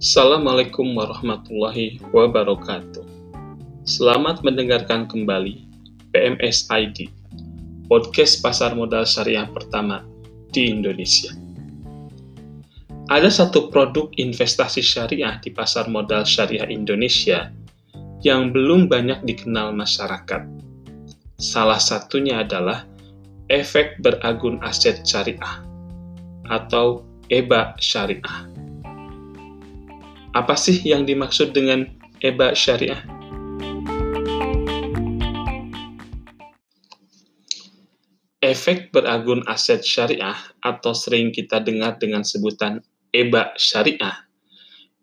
Assalamualaikum warahmatullahi wabarakatuh. Selamat mendengarkan kembali PMS ID, podcast pasar modal syariah pertama di Indonesia. Ada satu produk investasi syariah di pasar modal syariah Indonesia yang belum banyak dikenal masyarakat. Salah satunya adalah efek beragun aset syariah atau EBA syariah. Apa sih yang dimaksud dengan EBA syariah? Efek beragun aset syariah atau sering kita dengar dengan sebutan EBA syariah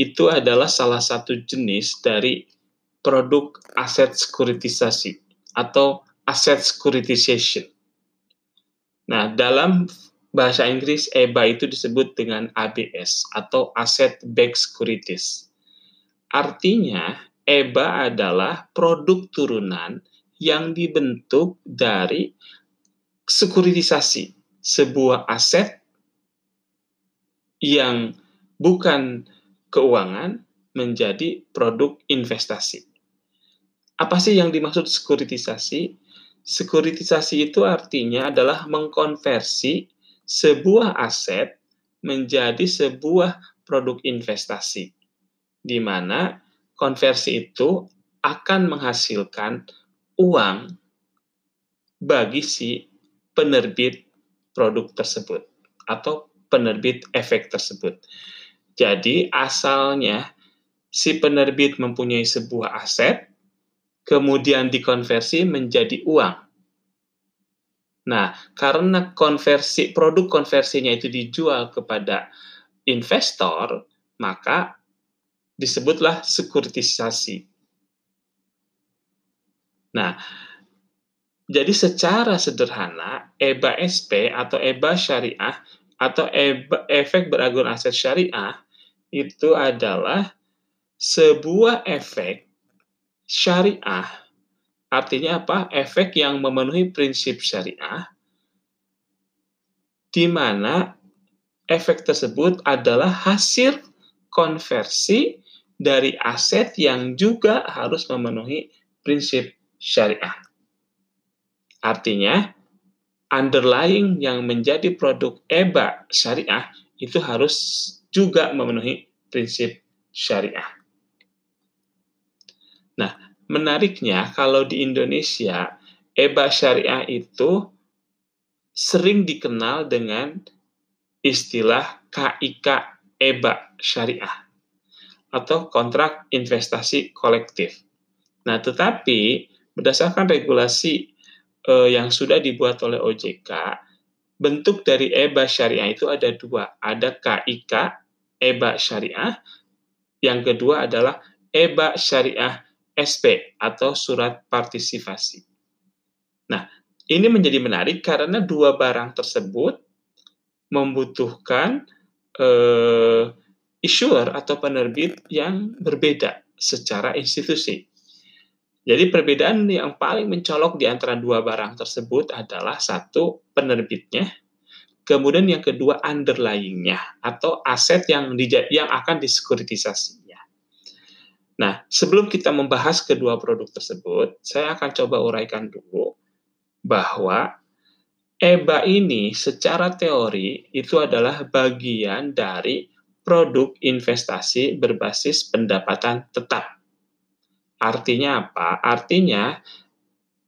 itu adalah salah satu jenis dari produk aset sekuritisasi atau asset securitization. Nah, dalam bahasa Inggris EBA itu disebut dengan ABS atau Asset Backed Securities. Artinya, EBA adalah produk turunan yang dibentuk dari sekuritisasi sebuah aset yang bukan keuangan menjadi produk investasi. Apa sih yang dimaksud sekuritisasi? Sekuritisasi itu artinya adalah mengkonversi sebuah aset menjadi sebuah produk investasi, di mana konversi itu akan menghasilkan uang bagi si penerbit produk tersebut atau penerbit efek tersebut. Jadi, asalnya si penerbit mempunyai sebuah aset, kemudian dikonversi menjadi uang Nah, karena konversi produk konversinya itu dijual kepada investor, maka disebutlah sekuritisasi. Nah, jadi secara sederhana EBA SP atau EBA syariah atau EBA, efek beragun aset syariah itu adalah sebuah efek syariah Artinya apa? Efek yang memenuhi prinsip syariah, di mana efek tersebut adalah hasil konversi dari aset yang juga harus memenuhi prinsip syariah. Artinya, underlying yang menjadi produk EBA syariah itu harus juga memenuhi prinsip syariah. Nah, Menariknya, kalau di Indonesia, EBA syariah itu sering dikenal dengan istilah KIK EBA syariah atau kontrak investasi kolektif. Nah, tetapi berdasarkan regulasi eh, yang sudah dibuat oleh OJK, bentuk dari EBA syariah itu ada dua. Ada KIK EBA syariah, yang kedua adalah EBA syariah SP atau surat partisipasi. Nah, ini menjadi menarik karena dua barang tersebut membutuhkan uh, issuer atau penerbit yang berbeda secara institusi. Jadi perbedaan yang paling mencolok di antara dua barang tersebut adalah satu penerbitnya, kemudian yang kedua underlyingnya atau aset yang yang akan disekuritisasi. Nah, sebelum kita membahas kedua produk tersebut, saya akan coba uraikan dulu bahwa EBA ini secara teori itu adalah bagian dari produk investasi berbasis pendapatan tetap. Artinya apa? Artinya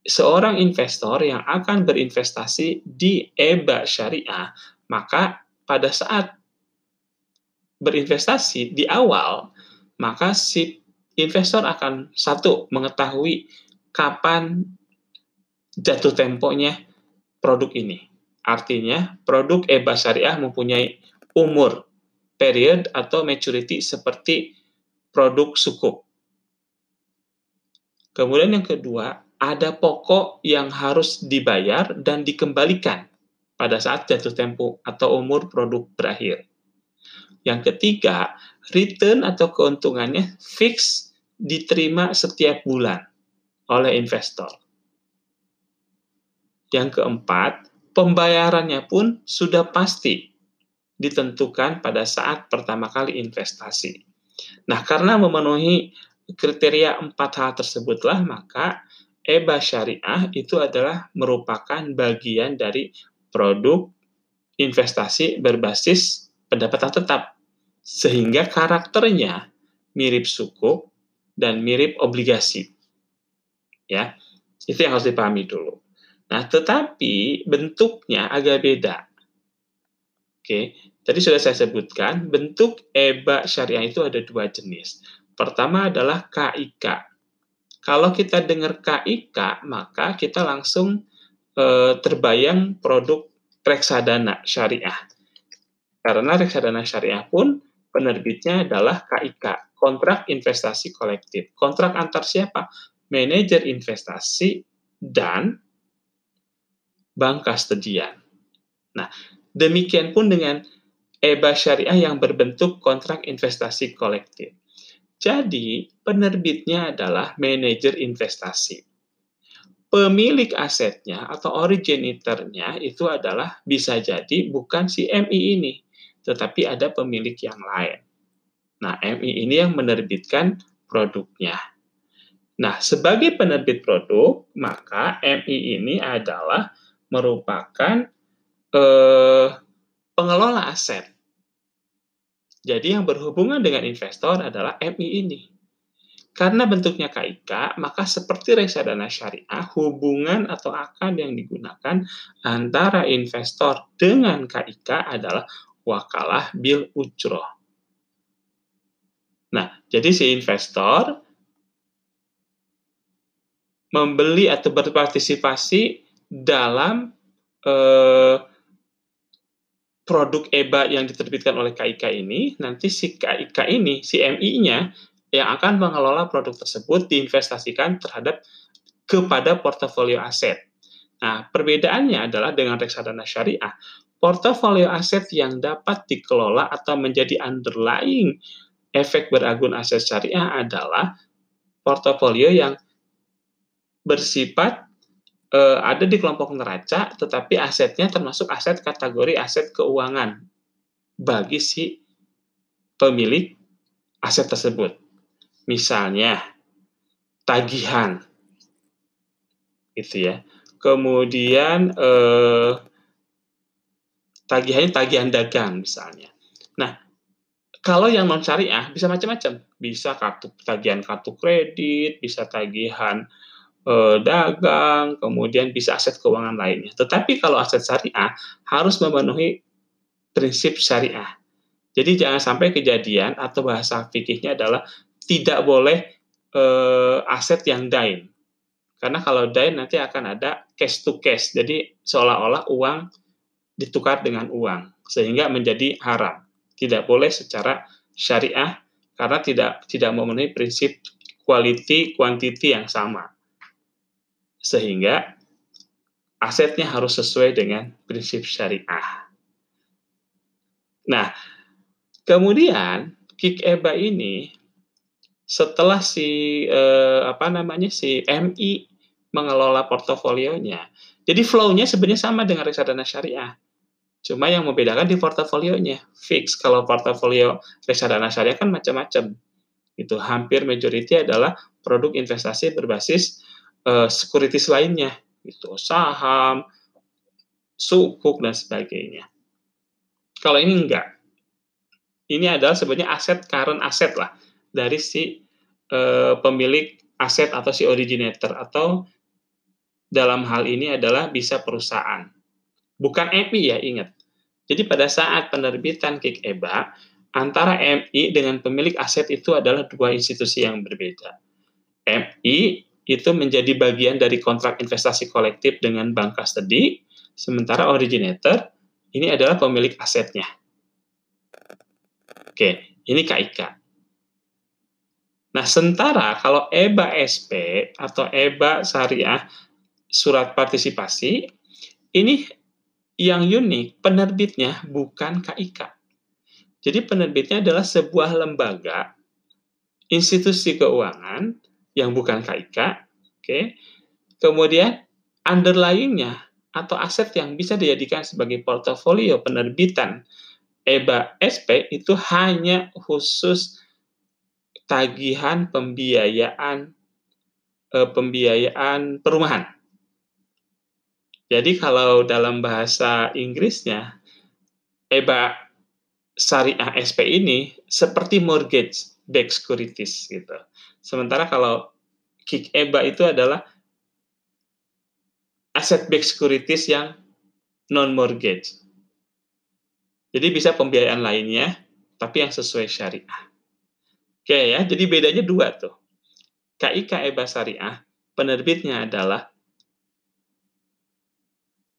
seorang investor yang akan berinvestasi di EBA syariah, maka pada saat berinvestasi di awal, maka si investor akan satu mengetahui kapan jatuh temponya produk ini. Artinya, produk EBA syariah mempunyai umur, period atau maturity seperti produk sukuk. Kemudian yang kedua, ada pokok yang harus dibayar dan dikembalikan pada saat jatuh tempo atau umur produk berakhir. Yang ketiga, return atau keuntungannya fix diterima setiap bulan oleh investor. Yang keempat, pembayarannya pun sudah pasti ditentukan pada saat pertama kali investasi. Nah, karena memenuhi kriteria empat hal tersebutlah, maka EBA syariah itu adalah merupakan bagian dari produk investasi berbasis pendapatan tetap. Sehingga karakternya mirip suku dan mirip obligasi. Ya, itu yang harus dipahami dulu. Nah, tetapi bentuknya agak beda. Oke, tadi sudah saya sebutkan, bentuk EBA syariah itu ada dua jenis. Pertama adalah KIK. Kalau kita dengar KIK, maka kita langsung e, terbayang produk reksadana syariah. Karena reksadana syariah pun penerbitnya adalah KIK, kontrak investasi kolektif. Kontrak antar siapa? Manajer investasi dan bank kastedian. Nah, Demikian pun dengan EBA syariah yang berbentuk kontrak investasi kolektif. Jadi, penerbitnya adalah manajer investasi. Pemilik asetnya atau originatornya itu adalah bisa jadi bukan si MI ini, tetapi ada pemilik yang lain. Nah, MI ini yang menerbitkan produknya. Nah, sebagai penerbit produk, maka MI ini adalah merupakan eh, pengelola aset. Jadi yang berhubungan dengan investor adalah MI ini. Karena bentuknya KIK, maka seperti reksadana syariah, hubungan atau akad yang digunakan antara investor dengan KIK adalah wakalah bil ujroh. Nah, jadi si investor membeli atau berpartisipasi dalam eh, produk EBA yang diterbitkan oleh KIK ini, nanti si KIK ini, si MI-nya, yang akan mengelola produk tersebut diinvestasikan terhadap kepada portofolio aset. Nah, perbedaannya adalah dengan reksadana syariah. Portofolio aset yang dapat dikelola atau menjadi underlying efek beragun aset syariah adalah portofolio yang bersifat uh, ada di kelompok neraca, tetapi asetnya termasuk aset kategori aset keuangan bagi si pemilik aset tersebut. Misalnya tagihan, gitu ya. Kemudian eh, tagihannya tagihan dagang misalnya. Nah, kalau yang non syariah bisa macam-macam, bisa kartu tagihan kartu kredit, bisa tagihan eh, dagang, kemudian bisa aset keuangan lainnya. Tetapi kalau aset syariah harus memenuhi prinsip syariah. Jadi jangan sampai kejadian atau bahasa fikihnya adalah tidak boleh eh, aset yang dain. Karena kalau dain nanti akan ada cash to cash. Jadi seolah-olah uang ditukar dengan uang sehingga menjadi haram. Tidak boleh secara syariah karena tidak tidak memenuhi prinsip quality quantity yang sama sehingga asetnya harus sesuai dengan prinsip syariah. Nah, kemudian kick EBA ini setelah si eh, apa namanya si MI mengelola portofolionya. Jadi flow-nya sebenarnya sama dengan reksadana syariah. Cuma yang membedakan di portofolionya. Fix kalau portofolio reksadana syariah kan macam-macam. Itu hampir majority adalah produk investasi berbasis uh, securities lainnya, itu saham, sukuk dan sebagainya. Kalau ini enggak. Ini adalah sebenarnya aset current aset lah dari si uh, pemilik aset atau si originator atau dalam hal ini adalah bisa perusahaan. Bukan MI ya, ingat. Jadi pada saat penerbitan KIK EBA, antara MI dengan pemilik aset itu adalah dua institusi yang berbeda. MI itu menjadi bagian dari kontrak investasi kolektif dengan bank custody, sementara originator ini adalah pemilik asetnya. Oke, ini KIK. Nah, sementara kalau EBA SP atau EBA Syariah Surat Partisipasi, ini yang unik, penerbitnya bukan KIK. Jadi penerbitnya adalah sebuah lembaga, institusi keuangan, yang bukan KIK, oke. Okay. Kemudian underlyingnya atau aset yang bisa dijadikan sebagai portofolio penerbitan EBA SP itu hanya khusus tagihan pembiayaan eh, pembiayaan perumahan. Jadi kalau dalam bahasa Inggrisnya EBA syariah SP ini seperti mortgage backed securities gitu. Sementara kalau KIK EBA itu adalah asset backed securities yang non mortgage. Jadi bisa pembiayaan lainnya tapi yang sesuai syariah. Oke ya, jadi bedanya dua tuh. KIK EBA syariah penerbitnya adalah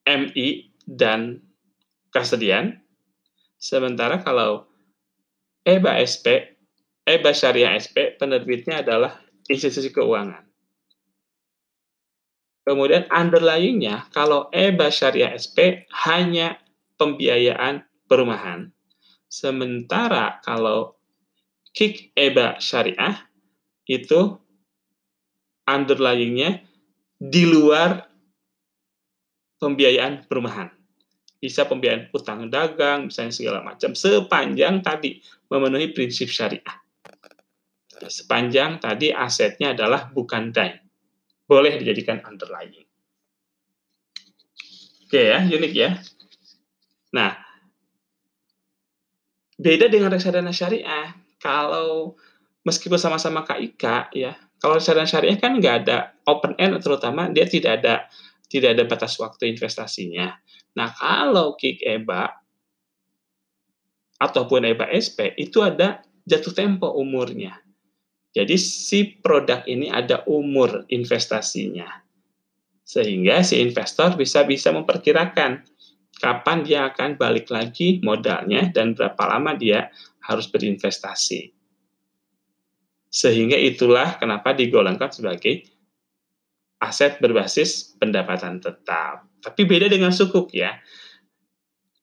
MI dan Kastedian. Sementara kalau EBA SP, EBA Syariah SP, penerbitnya adalah institusi keuangan. Kemudian underlyingnya, kalau EBA Syariah SP hanya pembiayaan perumahan. Sementara kalau KIK EBA Syariah itu underlyingnya di luar pembiayaan perumahan. Bisa pembiayaan utang dagang, misalnya segala macam, sepanjang tadi memenuhi prinsip syariah. Sepanjang tadi asetnya adalah bukan dine. Boleh dijadikan underlying. Oke ya, unik ya. Nah, beda dengan reksadana syariah. Kalau meskipun sama-sama KIK ya, kalau reksadana syariah kan nggak ada open end terutama dia tidak ada tidak ada batas waktu investasinya. Nah, kalau kick EBA ataupun EBA SP itu ada jatuh tempo umurnya. Jadi si produk ini ada umur investasinya. Sehingga si investor bisa bisa memperkirakan kapan dia akan balik lagi modalnya dan berapa lama dia harus berinvestasi. Sehingga itulah kenapa digolongkan sebagai aset berbasis pendapatan tetap. Tapi beda dengan sukuk ya.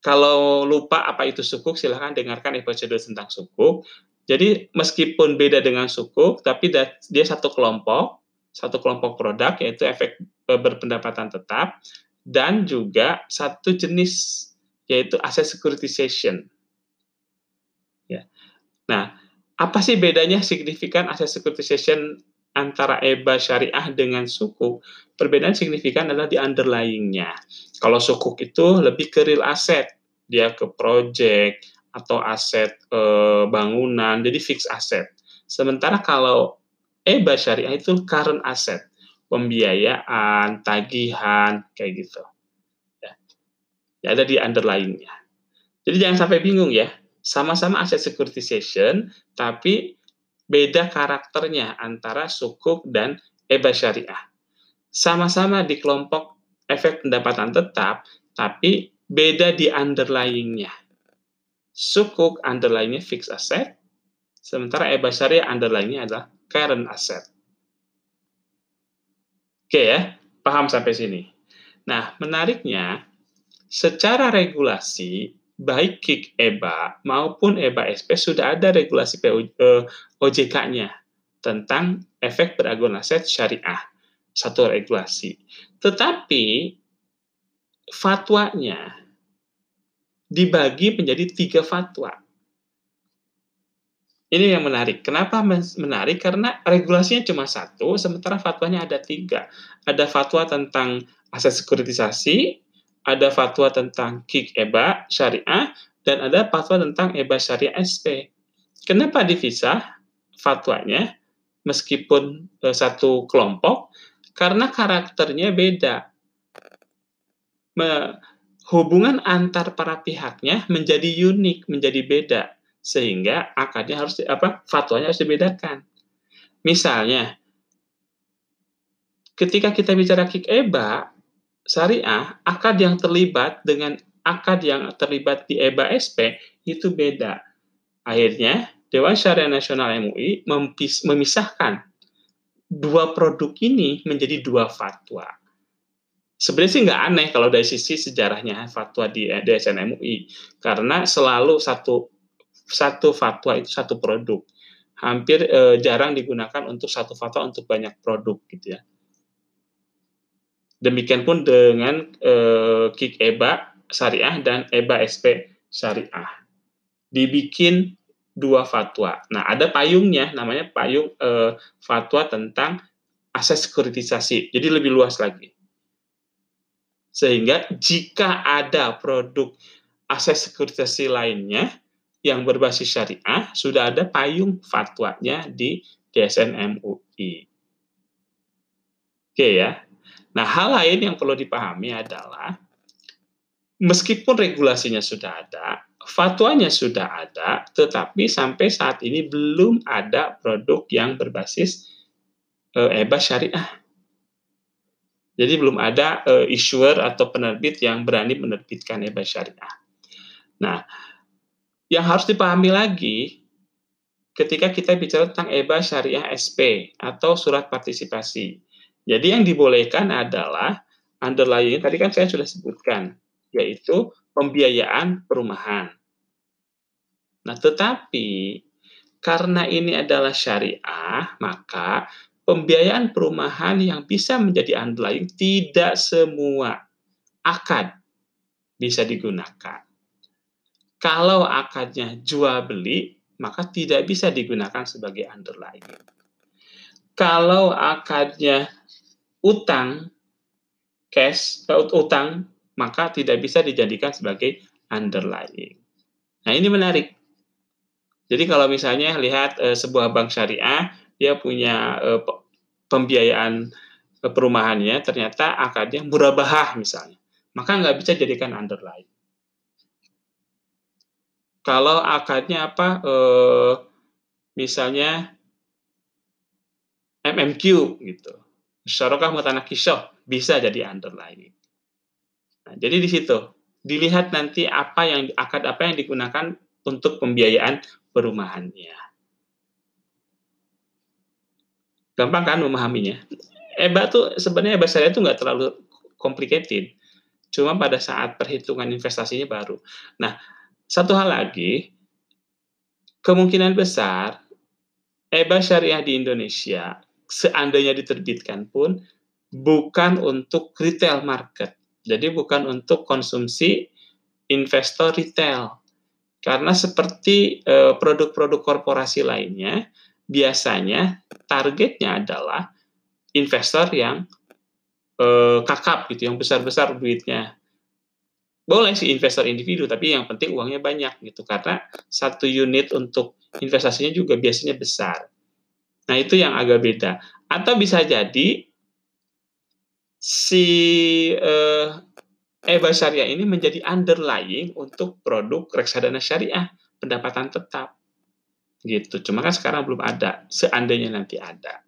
Kalau lupa apa itu sukuk, silahkan dengarkan episode tentang sukuk. Jadi meskipun beda dengan sukuk, tapi dia satu kelompok, satu kelompok produk yaitu efek e, berpendapatan tetap dan juga satu jenis yaitu aset securitization. Ya. Nah, apa sih bedanya signifikan aset securitization antara EBA syariah dengan sukuk, perbedaan signifikan adalah di underlyingnya. Kalau sukuk itu lebih ke real asset, dia ke project atau aset e, bangunan, jadi fixed asset. Sementara kalau EBA syariah itu current asset, pembiayaan, tagihan, kayak gitu. Ya, ya ada di underlyingnya. Jadi jangan sampai bingung ya, sama-sama aset securitization, tapi beda karakternya antara sukuk dan EBA syariah. Sama-sama di kelompok efek pendapatan tetap, tapi beda di underlyingnya. Sukuk underlyingnya fixed asset, sementara EBA syariah underlyingnya adalah current asset. Oke ya, paham sampai sini. Nah, menariknya, secara regulasi, baik KIK EBA maupun EBA SP sudah ada regulasi OJK-nya eh, tentang efek beragun aset syariah. Satu regulasi. Tetapi fatwanya dibagi menjadi tiga fatwa. Ini yang menarik. Kenapa menarik? Karena regulasinya cuma satu, sementara fatwanya ada tiga. Ada fatwa tentang aset sekuritisasi, ada fatwa tentang KIK EBA syariah dan ada fatwa tentang EBA syariah SP. Kenapa dipisah fatwanya meskipun e, satu kelompok? Karena karakternya beda. Me, hubungan antar para pihaknya menjadi unik, menjadi beda sehingga akadnya harus apa fatwanya harus dibedakan. Misalnya ketika kita bicara KIK EBA syariah, akad yang terlibat dengan akad yang terlibat di EBA SP itu beda. Akhirnya, Dewan Syariah Nasional MUI memisahkan dua produk ini menjadi dua fatwa. Sebenarnya sih nggak aneh kalau dari sisi sejarahnya fatwa di DSN MUI, karena selalu satu satu fatwa itu satu produk. Hampir eh, jarang digunakan untuk satu fatwa untuk banyak produk gitu ya. Demikian pun dengan eh, KIK EBA syariah dan EBA SP syariah. Dibikin dua fatwa. Nah, ada payungnya, namanya payung eh, fatwa tentang aset sekuritisasi. Jadi lebih luas lagi. Sehingga jika ada produk aset sekuritisasi lainnya yang berbasis syariah, sudah ada payung fatwanya di DSN MUI. Oke ya. Nah, hal lain yang perlu dipahami adalah meskipun regulasinya sudah ada, fatwanya sudah ada, tetapi sampai saat ini belum ada produk yang berbasis uh, EBA syariah. Jadi belum ada uh, issuer atau penerbit yang berani menerbitkan EBA syariah. Nah, yang harus dipahami lagi ketika kita bicara tentang EBA syariah SP atau surat partisipasi. Jadi yang dibolehkan adalah underlying tadi kan saya sudah sebutkan yaitu pembiayaan perumahan. Nah, tetapi karena ini adalah syariah, maka pembiayaan perumahan yang bisa menjadi underlying tidak semua akad bisa digunakan. Kalau akadnya jual beli, maka tidak bisa digunakan sebagai underlying. Kalau akadnya utang cash atau utang maka tidak bisa dijadikan sebagai underlying. Nah, ini menarik. Jadi kalau misalnya lihat e, sebuah bank syariah, dia punya e, pembiayaan perumahannya, ternyata akadnya murabahah misalnya, maka nggak bisa jadikan underlying. Kalau akadnya apa, e, misalnya MMQ gitu, syarokah mutanakisyoh bisa jadi underlying. Nah, jadi di situ dilihat nanti apa yang akad apa yang digunakan untuk pembiayaan perumahannya. Gampang kan memahaminya? EBA tuh sebenarnya EBA syariah itu nggak terlalu complicated. Cuma pada saat perhitungan investasinya baru. Nah, satu hal lagi, kemungkinan besar EBA syariah di Indonesia seandainya diterbitkan pun bukan untuk retail market. Jadi bukan untuk konsumsi investor retail. Karena seperti eh, produk-produk korporasi lainnya, biasanya targetnya adalah investor yang eh, kakap gitu, yang besar-besar duitnya. Boleh sih investor individu, tapi yang penting uangnya banyak gitu. Karena satu unit untuk investasinya juga biasanya besar. Nah, itu yang agak beda. Atau bisa jadi si eh, EBA syariah ini menjadi underlying untuk produk reksadana syariah pendapatan tetap. Gitu. Cuma kan sekarang belum ada, seandainya nanti ada.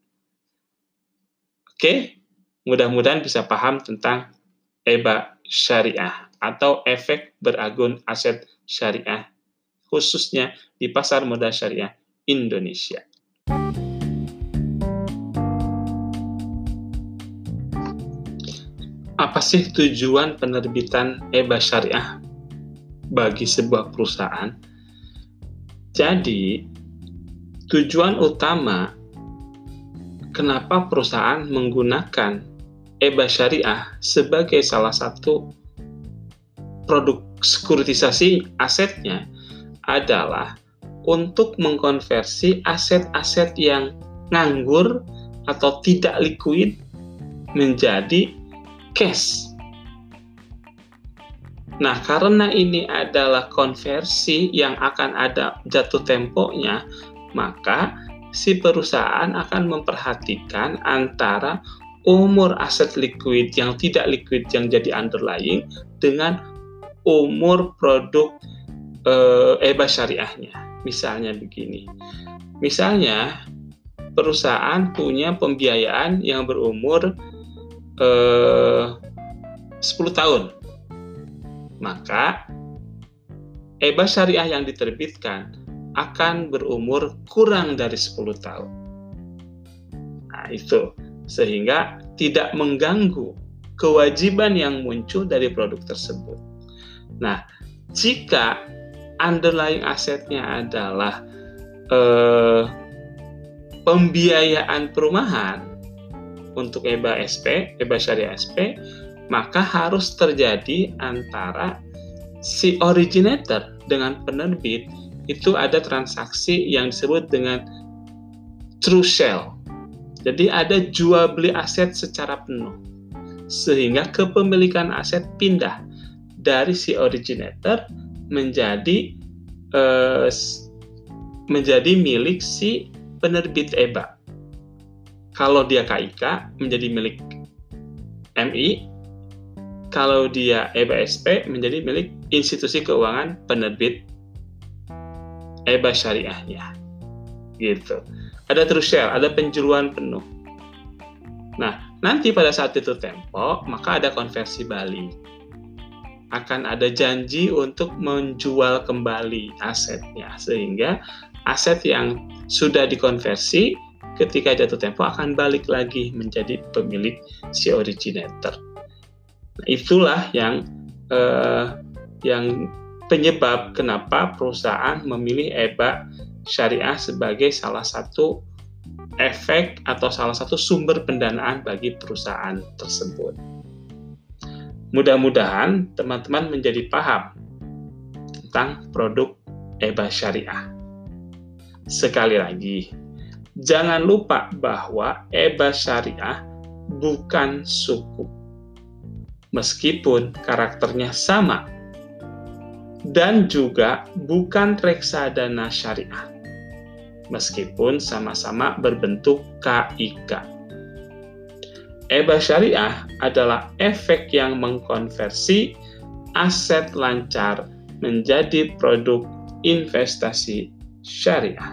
Oke, mudah-mudahan bisa paham tentang EBA syariah atau efek beragun aset syariah khususnya di pasar modal syariah Indonesia. Apa sih tujuan penerbitan EBA syariah bagi sebuah perusahaan? Jadi, tujuan utama kenapa perusahaan menggunakan EBA syariah sebagai salah satu produk sekuritisasi asetnya adalah untuk mengkonversi aset-aset yang nganggur atau tidak likuid menjadi cash. Nah, karena ini adalah konversi yang akan ada jatuh temponya, maka si perusahaan akan memperhatikan antara umur aset liquid yang tidak liquid yang jadi underlying dengan umur produk eh, EBA syariahnya. Misalnya begini. Misalnya perusahaan punya pembiayaan yang berumur eh, 10 tahun. Maka EBA syariah yang diterbitkan akan berumur kurang dari 10 tahun. Nah, itu sehingga tidak mengganggu kewajiban yang muncul dari produk tersebut. Nah, jika underlying asetnya adalah eh, pembiayaan perumahan, untuk EBA SP, EBA Syariah SP, maka harus terjadi antara si originator dengan penerbit itu ada transaksi yang disebut dengan true sale. Jadi ada jual beli aset secara penuh. Sehingga kepemilikan aset pindah dari si originator menjadi uh, menjadi milik si penerbit EBA. Kalau dia KIK menjadi milik MI, kalau dia EBA SP menjadi milik institusi keuangan penerbit EBA syariahnya. Gitu. Ada true share, ada penjualan penuh. Nah, nanti pada saat itu tempo, maka ada konversi balik. Akan ada janji untuk menjual kembali asetnya, sehingga aset yang sudah dikonversi ketika jatuh tempo akan balik lagi menjadi pemilik si originator. Nah, itulah yang eh, yang penyebab kenapa perusahaan memilih EBA syariah sebagai salah satu efek atau salah satu sumber pendanaan bagi perusahaan tersebut. Mudah-mudahan teman-teman menjadi paham tentang produk EBA syariah. Sekali lagi, jangan lupa bahwa EBA syariah bukan suku. Meskipun karakternya sama dan juga bukan reksadana syariah. Meskipun sama-sama berbentuk KIK. EBA syariah adalah efek yang mengkonversi aset lancar menjadi produk investasi syariah.